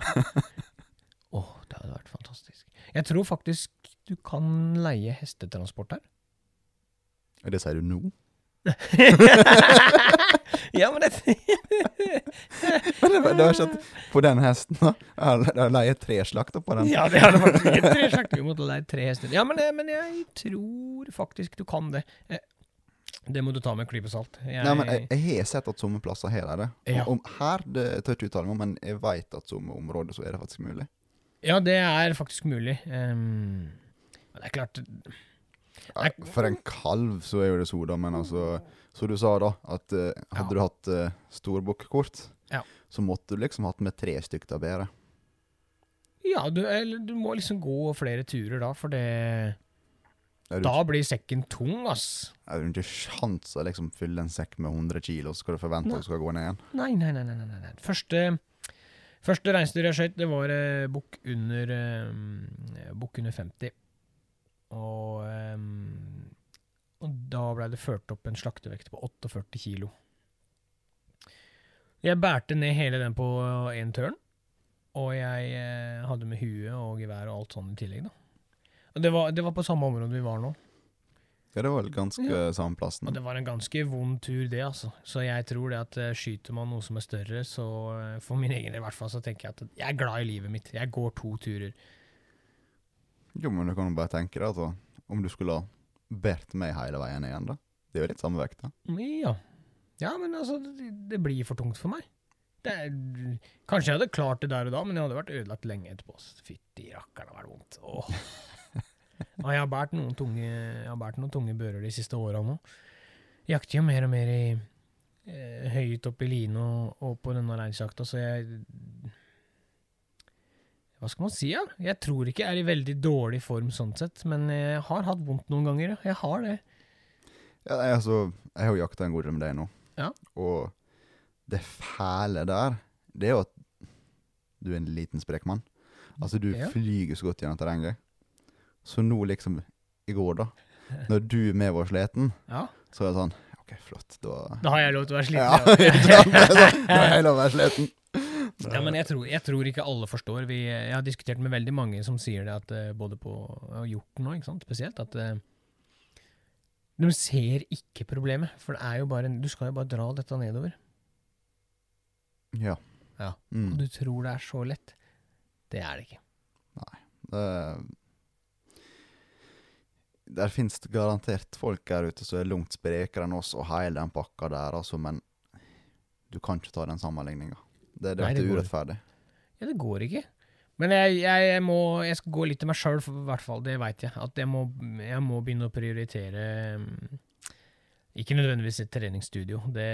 [LAUGHS] Åh, det hadde vært fantastisk. Jeg tror faktisk du kan leie hestetransport her. Det sier du nå? [LAUGHS] [LAUGHS] ja, men det [LAUGHS] Men det, var- det var ikke at på den hesten, da. Jeg har leiet tre slakter på den. Ja, det hadde vært helt [LAUGHS] tre slakter. Vi måtte leie tre hester. Ja, men, men jeg tror faktisk du kan det. Eh, Det må du ta med en klype salt. Jeg, Nei, men jeg, jeg har sett at somme plasser har de det. Ja. Om, her det tør jeg ikke uttale meg men jeg veit at somme områder så er det faktisk mulig. Ja, det er faktisk mulig. Um, men det er klart For en kalv så er jo det soda, men altså Som du sa, da, at uh, hadde Ja. du hatt uh, storbukkekort, Ja. så måtte du liksom hatt med tre stykker av bedre. Ja, du, eller, du må liksom gå flere turer da, for det du, Da blir sekken tung, ass. er du ikke sjans å liksom fylle en sekk med 100 kilo, så skal du forvente at du skal gå ned igjen? Nei, nei, nei. nei, nei, nei. Første, første reinsdyr jeg skøyt, det var eh, bukk under, eh, bukk under 50. Og, um, og da ble det ført opp en slaktevekt på 48 kilo. Jeg bærte ned hele den på én tørn, og jeg eh, hadde med huet og gevær og alt sånn i tillegg. da. Og det var, det var på samme område vi var nå. Ja, det var ganske Ja. samme plassen. Og det var en ganske vond tur, det, altså. Så jeg tror det at eh, skyter man noe som er større, så eh, for min egen del i hvert fall, så tenker jeg at jeg er glad i livet mitt. Jeg går to turer. Jo, men du kan jo bare tenke deg at om du skulle ha båret meg hele veien igjen, da. Det er jo litt samme vekt, da. Ja. Ja, men altså, det, det blir for tungt for meg. Er, kanskje jeg hadde klart det der og da, men jeg hadde vært ødelagt lenge etterpå. Fytti rakkeren, det var vondt. Åh. Jeg har båret noen noen tunge bører de siste åra nå. Jakter jo mer og mer i eh, høyt opp i line og, og på denne reinsjakta, så jeg Hva skal man si, ja? Jeg tror ikke jeg er i veldig dårlig form sånn sett, men jeg har hatt vondt noen ganger, ja. Jeg har det. Ja, nei, altså, jeg har jo jakta en god del med deg nå. Ja. Og det fæle der, det er jo at du er en liten sprek mann. Altså, du Ja. flyger så godt gjennom terrenget. Så nå, liksom, i går, da, [LAUGHS] når du med var sliten, Ja. så er det sånn OK, flott, da Da har jeg lov til å være sliten. Ja, [LAUGHS] ja. sånn, Da har jeg lov til å være sliten. Ja, men jeg tror, jeg tror ikke alle forstår. Vi, jeg har diskutert med veldig mange som sier det, at eh, både på nå, ikke sant, spesielt, at eh, de ser ikke problemet. For det er jo bare Du skal jo bare dra dette nedover. Ja. Ja. Mm. Og du tror det er så lett. Det er det ikke. Det, der finnes det garantert folk her ute som er langt sprekere enn oss, og hele den pakka der, altså, men du kan ikke ta den sammenligninga. Det, er går urettferdig. Ja, det går ikke. Men jeg, jeg, jeg må Jeg skal gå litt til meg sjøl, i hvert fall. Det veit jeg. At jeg må, jeg må begynne å prioritere mm, Ikke nødvendigvis et treningsstudio. Det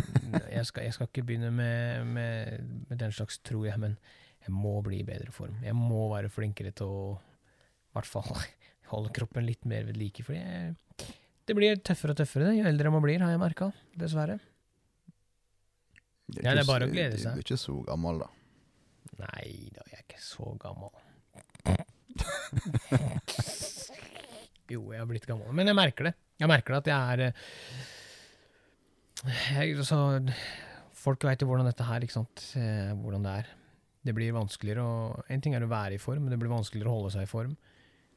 [LAUGHS] skal, jeg skal ikke begynne med, med, med den slags, tror jeg, men jeg må bli i bedre form. Jeg må være flinkere til å i hvert fall [LAUGHS] holde kroppen litt mer ved like. For det blir tøffere og tøffere jo eldre man blir, har jeg merka. Dessverre. Ja, det er bare å glede seg. Du er ikke så gammel, da. Nei da, jeg er ikke så gammel. [LAUGHS] jo, jeg har blitt gammel. Men jeg merker det. Jeg merker det at jeg er eh, jeg, så, Folk veit jo hvordan dette her, ikke sant. Eh, hvordan det er. Det blir vanskeligere å En ting er å være i form, men det blir vanskeligere å holde seg i form.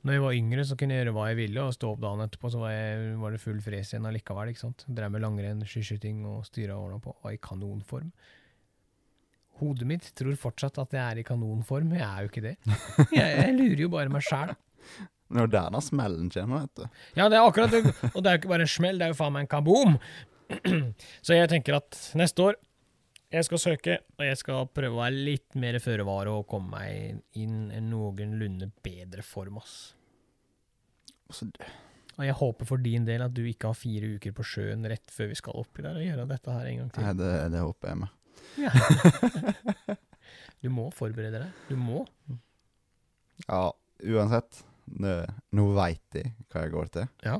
Når jeg var yngre, så kunne jeg gjøre hva jeg ville, og stå opp dagen etterpå, så var, jeg, var det full fres igjen allikevel. ikke sant? Drev med langrenn, skiskyting og styra årene på. Var i kanonform. Hodet mitt tror fortsatt at jeg er i kanonform, jeg er jo ikke det. [LAUGHS] Jeg, jeg lurer jo bare meg sjæl. Når denne smellen kommer, vet du. Ja, det er akkurat det. Og det er jo ikke bare en smell, det er jo faen meg en kaboom! [CLEARS THROAT] Så jeg tenker at neste år jeg skal søke, og jeg skal prøve å være litt mer føre var og komme meg inn i noenlunde bedre form, ass. Altså, Og jeg håper for din del at du ikke har fire uker på sjøen rett før vi skal oppi der og gjøre dette her en gang til. nei, det, det håper jeg med. [LAUGHS] Du må forberede deg. Du må. Ja, uansett. Det, nå veit jeg hva jeg går til. Ja.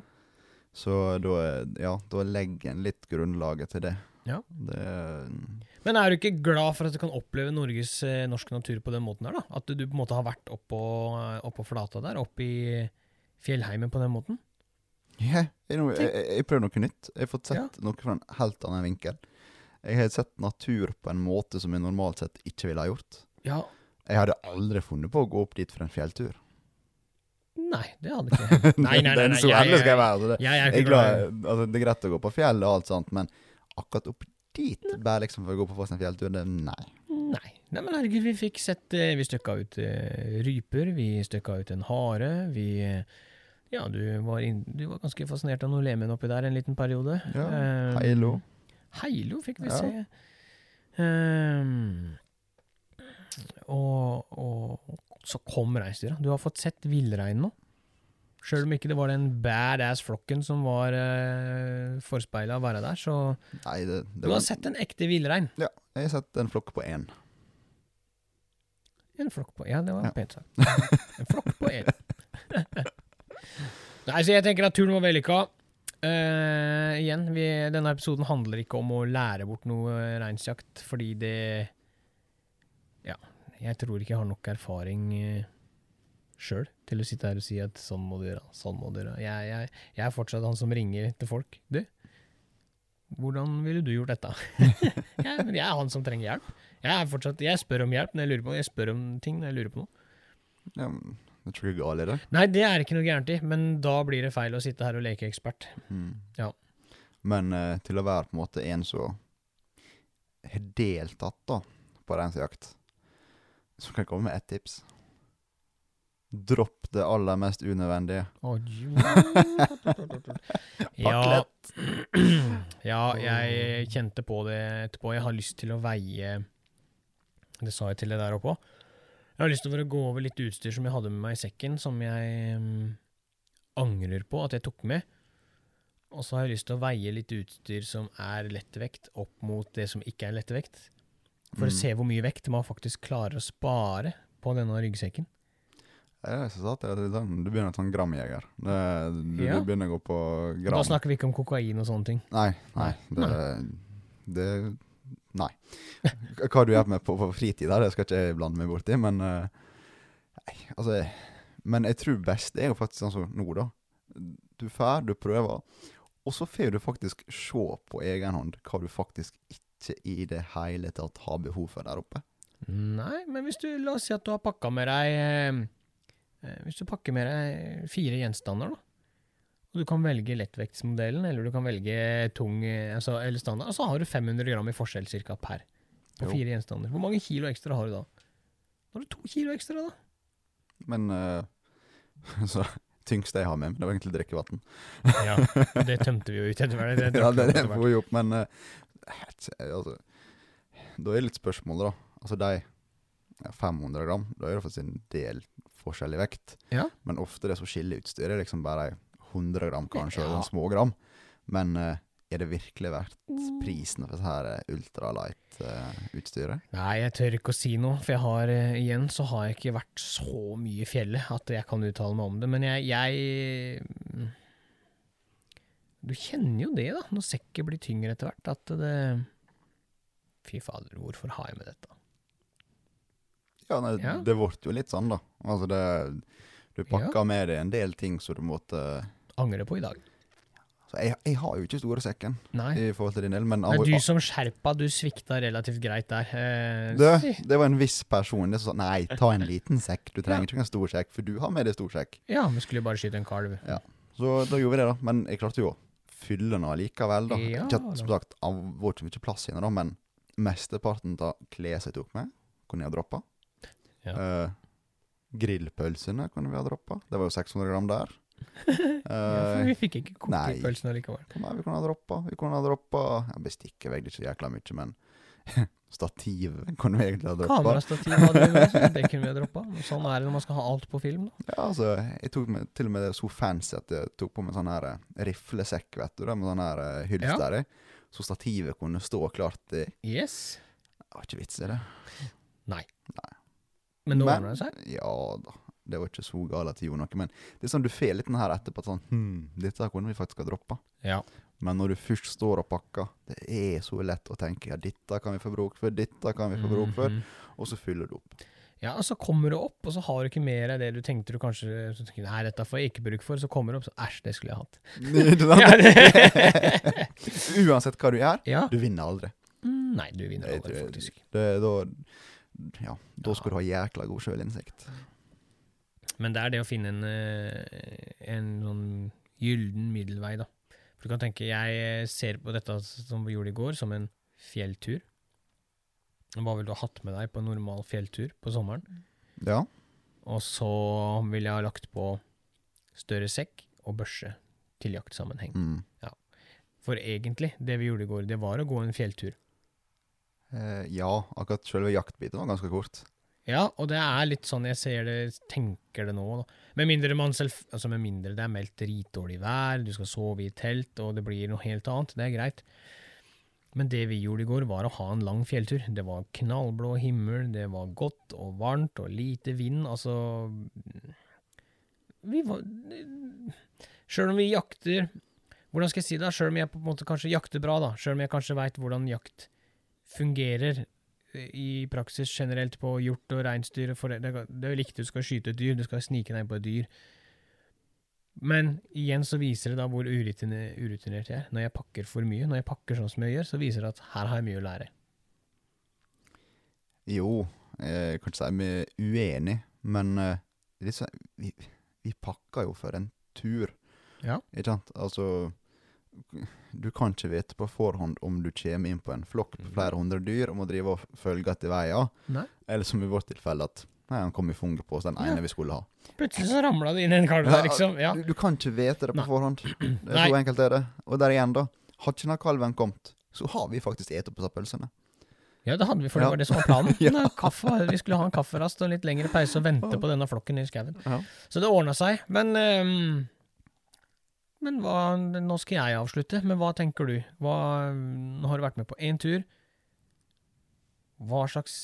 Så da, ja, da legger en litt grunnlaget til det. Ja. Det Men er du ikke glad for at du kan oppleve Norges eh, norsk natur på den måten her, da? At du, på en måte har vært oppå, oppå flata der, oppe i fjellheimen på den måten? Ja, jeg, jeg, jeg, jeg prøver noe nytt. Jeg har fått sett Ja. noe fra en helt annen vinkel. Jeg har sett natur på en måte som jeg normalt sett ikke ville ha gjort. Ja. Jeg hadde aldri funnet på å gå opp dit for en fjelltur. Nei, det hadde ikke jeg. [LAUGHS] Nei, nei, nei. Den så jeg- ærlig skal jeg jeg- være. altså det- Jeg er Jeg er glad, glad altså Det er greit å gå på fjell og alt sånt, men akkurat opp dit, bare liksom for å gå på Fossen en fjelltur, nei. Nei. Nei, men herregud, vi fikk sett eh, Vi støkka ut eh, ryper, vi støkka ut en hare, vi Ja, du var, inn, du var ganske fascinert av noe lemen oppi der en liten periode. Ja, Eh, Heilo. Heilo fikk vi Ja. se. Um, og, og så kom reinsdyra. Du har fått sett villreinen nå. Sjøl om ikke det var den badass flokken som var uh, forspeila å være der, så Nei, det, Du har var sett en ekte villrein. Ja, jeg har sett en flokk på én. En flokk på Ja, det var Ja. pent sagt. En flokk på én. [LAUGHS] Nei, så jeg tenker at turen var vellykka. Eh, igjen, vi, denne episoden handler ikke om å lære bort noe reinsjakt, fordi det Ja, jeg tror ikke jeg har nok erfaring uh, sjøl til å sitte her og si at sånn må du gjøre, sånn må du gjøre. Jeg, jeg, jeg er fortsatt han som ringer til folk. Du, hvordan ville du gjort dette? [LAUGHS] jeg, men jeg er han som trenger hjelp. Jeg, er fortsatt, jeg spør om hjelp når jeg lurer på Jeg spør om ting når jeg lurer på noe. Ja, men det tror jeg er galt i det. Nei, det er ikke noe gærent i, men da blir det feil å sitte her og leke ekspert. Mm. Ja. Men uh, til å være på en måte en som har deltatt da, på reinsjakt, så kan jeg komme med ett tips. Dropp det aller mest unødvendige. [LAUGHS] Ja, ja, jeg kjente på det etterpå. Jeg har lyst til å veie Det sa jeg til deg der oppe òg. Jeg har lyst til å gå over litt utstyr som jeg hadde med meg i sekken, som jeg um, angrer på at jeg tok med. Og så har jeg lyst til å veie litt utstyr som er lettvekt, opp mot det som ikke er lettvekt. For Mm. å se hvor mye vekt man faktisk klarer å spare på denne ryggsekken. Jeg så det er sånn- du begynner ta en gramjeger. Du, Ja. du begynner å gå på gram. Da snakker vi ikke om kokain og sånne ting. Nei, nei. Det, det Nei. Hva du gjør med på, på fritida, det skal ikke jeg blande meg borti, men eh, Nei, altså Men jeg tror best er jo faktisk sånn som nå, da. Du får, du prøver, og så får du faktisk se på egen hånd hva du faktisk ikke i det hele tatt har behov for der oppe. Nei, men hvis du, la oss si at du har pakka med deg eh, Hvis du pakker med deg fire gjenstander, da. Og du kan velge lettvektsmodellen, eller du kan velge tung eh, altså, eller standard. Og så har du 500 gram i forskjell cirka per på fire gjenstander. Hvor mange kilo ekstra har du da? Da har du to kilo ekstra, da. Men uh, [LAUGHS] så tyngste jeg har med meg, det var egentlig drikkevann. Ja, det tømte vi jo ut etter hvert. Det [LAUGHS] Ja, det, det får vi opp, men uh, altså, Da er litt spørsmål, da. Altså de 500 gram, da er det faktisk en del forskjellig vekt. Ja. Men ofte det som skiller utstyret, er liksom bare 100 gram, kanskje, Ja. og små gram. Men uh, er det virkelig verdt prisen for dette eh, ultralight-utstyret? Nei, jeg tør ikke å si noe, for jeg har uh, igjen så har jeg ikke vært så mye i fjellet at jeg kan uttale meg om det. Men jeg, jeg mm, Du kjenner jo det, da, når sekket blir tyngre etter hvert, at det Fy fader, hvorfor har jeg med dette? Ja, nei, Ja. det ble jo litt sånn, da. Altså det Du pakka med deg en del ting som du måtte Angre på i dag. så jeg, jeg har jo ikke store sekken Nei. i forhold til din del, men er du som skjerpa, du svikta relativt greit der. Eh, Det, det var en viss person som sa nei, ta en liten sekk. Du trenger ikke en stor sekk, for du har med deg stor sekk. Ja, vi skulle jo bare skyte en kalv. Ja. Så da gjorde vi det, da. Men jeg klarte jo å fylle den allikevel, da. Ja, ikke som sagt, det var ikke mye plass inne, da, men mesteparten av klær jeg tok med, kunne jeg ha droppa. Ja. Uh, grillpølsene kunne vi ha droppa. Det var jo 600 gram der. [LAUGHS] Ja, for Eh, vi fikk ikke kokt nei. pølsene likevel. Nei, vi kunne ha droppa? Vi kunne ha droppa ja, Bestikket veide ikke så jækla mye, men [LAUGHS] stativ kunne vi egentlig ha droppa. Kamerastativ hadde vi det kunne vi ha droppa. Sånn er det når man skal ha alt på film. da. Ja, altså, jeg tok med, til og med det så fancy at jeg tok på meg sånn her eh, riflesekk, vet du, med sånn her hylster ja. i. Så stativet kunne stå klart i Yes. Det var ikke vits i det. Men nå ordner det seg. Ja da, det var ikke så at det gjorde noe. Men det er sånn du får litt den her etterpå, sånn Hm, dette her kunne vi faktisk ha droppa. Ja. Men når du først står og pakker, det er så lett å tenke ja, dette kan vi få bruk for, dette kan vi få bruk for, Mhm. og så fyller du opp. Ja, og så kommer du opp, og så har du ikke mer av det du tenkte du kanskje så tenker, Nei, dette får jeg ikke bruk for. Så kommer du opp, så æsj, det skulle jeg hatt. [LAUGHS] [LAUGHS] Uansett hva du gjør, ja. du vinner aldri. Mm, Nei, du vinner aldri, faktisk. Det, da, ja, da skal du ha jækla god sjølinnsikt. Men det er det å finne en, eh, en sånn gylden middelvei, da. For du kan tenke, jeg eh, ser på dette som vi gjorde i går, som en fjelltur. Hva ville du ha hatt med deg på en normal fjelltur på sommeren? Ja. Og så ville jeg ha lagt på større sekk og børse til jaktsammenheng. Mm. For egentlig, det vi gjorde i går, det var å gå en fjelltur. Eh, ja, akkurat selve jaktbiten var ganske kort. Ja, og det er litt sånn jeg ser det, tenker det nå, da. Med mindre man selv, altså med mindre det er meldt dritdårlig vær, du skal sove i telt, og det blir noe helt annet, det er greit. Men det vi gjorde i går, var å ha en lang fjelltur. Det var knallblå himmel, det var godt og varmt og lite vind, altså Vi var Sjøl om vi jakter Hvordan skal jeg si det? Sjøl om jeg på en måte kanskje jakter bra, da. Sjøl om jeg kanskje veit hvordan jakt fungerer eh, i praksis generelt på hjort og reinsdyr. Det, er jo riktig du skal skyte et dyr, du skal snike deg på et dyr. Men igjen så viser det da hvor urutinert, jeg er. Når jeg pakker for mye, når jeg pakker sånn som jeg gjør, så viser det at her har jeg mye å lære. Jo, jeg kan ikke si vi er uenig, men sånn- vi, vi pakker jo for en tur. Ja. Ikke sant? Altså Du kan ikke vite på forhånd om du kommer inn på en flokk på flere hundre dyr og må drive og følge etter veien, Nei. eller som i vårt tilfelle at Nei, han kom i funget på oss, den Ja. ene vi skulle ha. Plutselig så ramla det inn en kalv der, liksom. Ja. Du, du kan ikke vite det på Nei. forhånd. [CLEARS THROAT] Det er så enkelt er det. Og der igjen, da. Hadde ikke den kalven kommet, så har vi faktisk spist opp disse pølsene. ja, det hadde vi, for det Ja. var det som var planen. [LAUGHS] Ja. Kaffe, vi skulle ha en kafferast og litt lengre pause og vente på denne flokken i skauen. Så det ordna seg. Men ehm, men hva, nå skal jeg avslutte. Men hva tenker du? Hva, nå har du vært med på én tur. Hva slags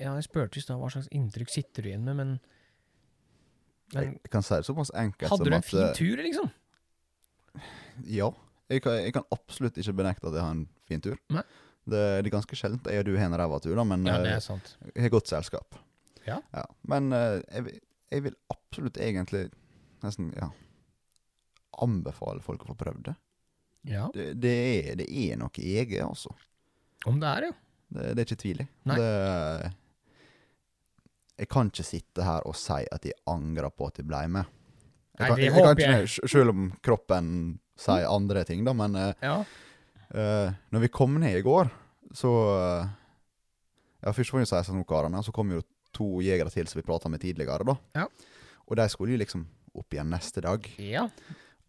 Ja, jeg spurte i stad hva slags inntrykk sitter du igjen med, men, men Jeg kan si det såpass enkelt Hadde du en fin eh, tur, liksom? Ja. Jeg kan, jeg kan absolutt ikke benekte at jeg har en fin tur. Nei. Det, det er ganske sjeldent jeg og du har en ræva tur, da, men Ja, det eh, er sant. jeg har godt selskap. Ja. Men eh, jeg, jeg vil absolutt egentlig nesten ja, anbefale folk å få prøvd det. Ja, Det, det, er, det er noe eget, altså. om det er, ja. Det, det er ikke tvil i. Jeg kan ikke sitte her og si at jeg angrer på at jeg ble med. Jeg kan, Nei, jeg, jeg kan ikke. Selv om kroppen sier andre ting, da, men eh, Ja, uh, når vi kom ned i går, så uh, Ja, først var det 16 karene, så kom jo to jegere til som vi prata med tidligere, da. Ja. Og de skulle jo liksom opp igjen neste dag. ja.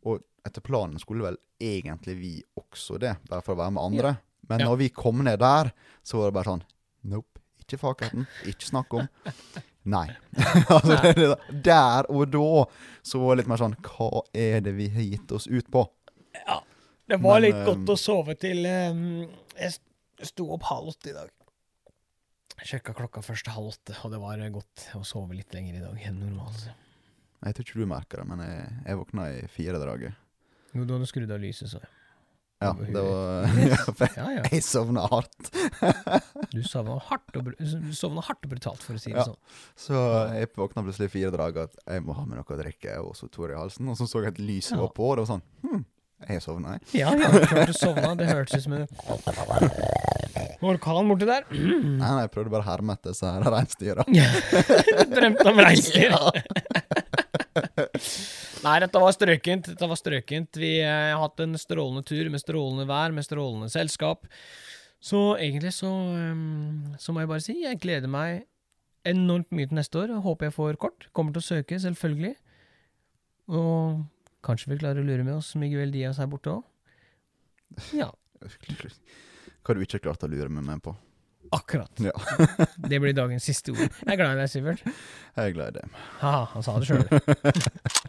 Og etter planen skulle vel egentlig vi også det, bare for å være med andre. Men når vi kom ned der, så var det bare sånn Nope. Ikke fakerten. Ikke snakk om. [LAUGHS] Nei. [LAUGHS] altså, det, det, der og da så var det litt mer sånn Hva er det vi har gitt oss ut på? Ja. Det var Men, litt eh, godt å sove til um, Jeg sto opp halv åtte i dag. Sjekka klokka først halv åtte, og det var godt å sove litt lenger i dag enn normalt. Jeg tror ikke du merker det, men jeg, jeg våkna i firedraget. Jo, da hadde du skrudd av lyset, så Ja, det var [LAUGHS] ja, Ja, ja. Jeg sovna hardt. Du sovna hardt hardt og brutalt, for å si det Ja. sånn. Så jeg våkna plutselig i fire drag at jeg må ha med noe å drikke, og så tår i halsen. Og så så jeg at lyset var på, og det var sånn Hm, jeg sovna, jeg. Ja, ja, klart du sovna. Det hørtes ut som en orkan borti der. Nei, nei, jeg prøvde bare å herme etter disse reinsdyra. [LAUGHS] Drømte om reinsdyr. [LAUGHS] Nei, dette var strøkent. Dette var strøkent. Vi eh, har hatt en strålende tur med strålende vær, med strålende selskap. Så egentlig så, ehm, så må jeg bare si jeg gleder meg enormt mye til neste år. Håper jeg får kort. Kommer til å søke, selvfølgelig. Og kanskje vi klarer å lure med oss Miguel Diaz her borte òg. Ja, [LAUGHS] Hva du ikke har klart å lure med meg på. Akkurat. Ja. [LAUGHS] Det blir dagens siste ord. Jeg er glad i deg, Sivert. Jeg er glad i deg. Haha, han sa det sjøl. [LAUGHS]